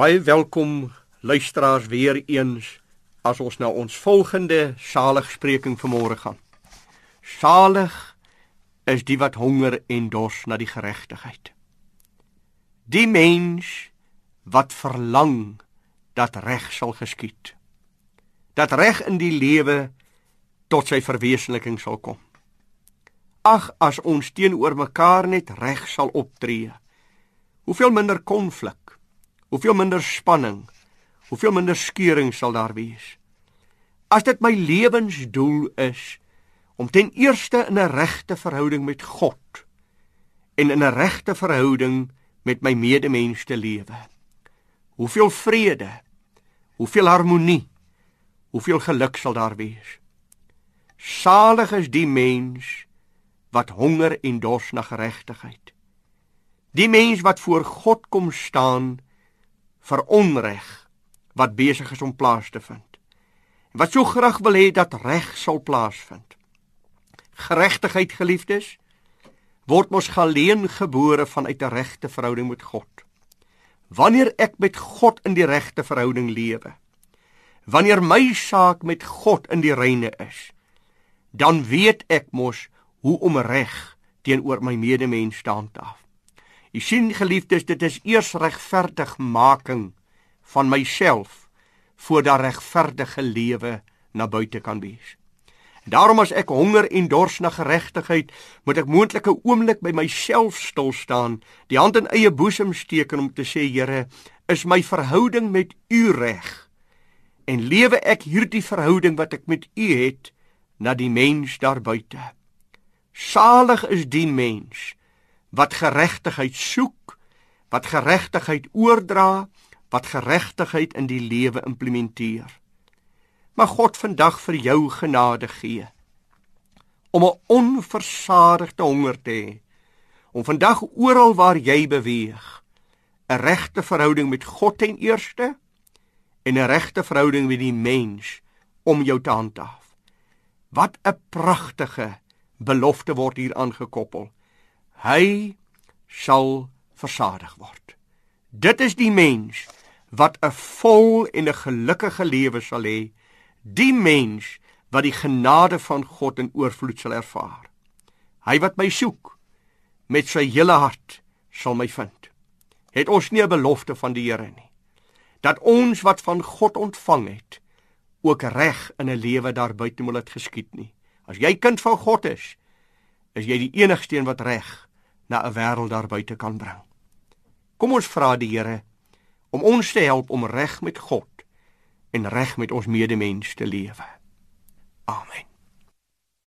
Baie welkom luisteraars weer eens as ons na ons volgende saligspreking vanmôre gaan. Salig is die wat honger en dors na die geregtigheid. Die mens wat verlang dat reg sal geskied. Dat reg in die lewe tot sy verwesenliking sal kom. Ag as ons teenoor mekaar net reg sal optree. Hoeveel minder konflik hoeveel minder spanning, hoeveel minder skeuring sal daar wees. As dit my lewensdoel is om ten eerste in 'n regte verhouding met God en in 'n regte verhouding met my medemens te lewe. Hoeveel vrede, hoeveel harmonie, hoeveel geluk sal daar wees. Salig is die mens wat honger en dors na geregtigheid. Die mens wat voor God kom staan vir onreg wat besig is om plaas te vind. En wat so graag wil hê dat reg sal plaasvind. Geregtigheid geliefdes word mos geleen gebore vanuit 'n regte verhouding met God. Wanneer ek met God in die regte verhouding lewe, wanneer my saak met God in die reine is, dan weet ek mos hoe om reg teenoor my medemens staan te af. U sien geliefdes, dit is eers regverdigmaking van myself voor daar regverdige lewe na buite kan wees. En daarom as ek honger en dors na geregtigheid, moet ek moontlik 'n oomblik by myself stil staan, die hand in eie boesem steek om te sê, Here, is my verhouding met U reg? En lewe ek hierdie verhouding wat ek met U het na die mens daar buite? Salig is die mens wat geregtigheid soek, wat geregtigheid oordra, wat geregtigheid in die lewe implementeer. Mag God vandag vir jou genade gee om 'n onversadigde honger te hê om vandag oral waar jy beweeg 'n regte verhouding met God ten eerste en 'n regte verhouding met die mens om jou te handhaaf. Wat 'n pragtige belofte word hier aangekoppel hy sal versadig word. Dit is die mens wat 'n vol en 'n gelukkige lewe sal hê, die mens wat die genade van God in oorvloed sal ervaar. Hy wat my soek met sy hele hart sal my vind. Het ons nie 'n belofte van die Here nie dat ons wat van God ontvang het ook reg in 'n lewe daar buite moet dit geskied nie. As jy kind van God is, is jy die enigste een wat reg na 'n wêreld daar buite kan bring. Kom ons vra die Here om ons te help om reg met God en reg met ons medemens te lewe. Amen.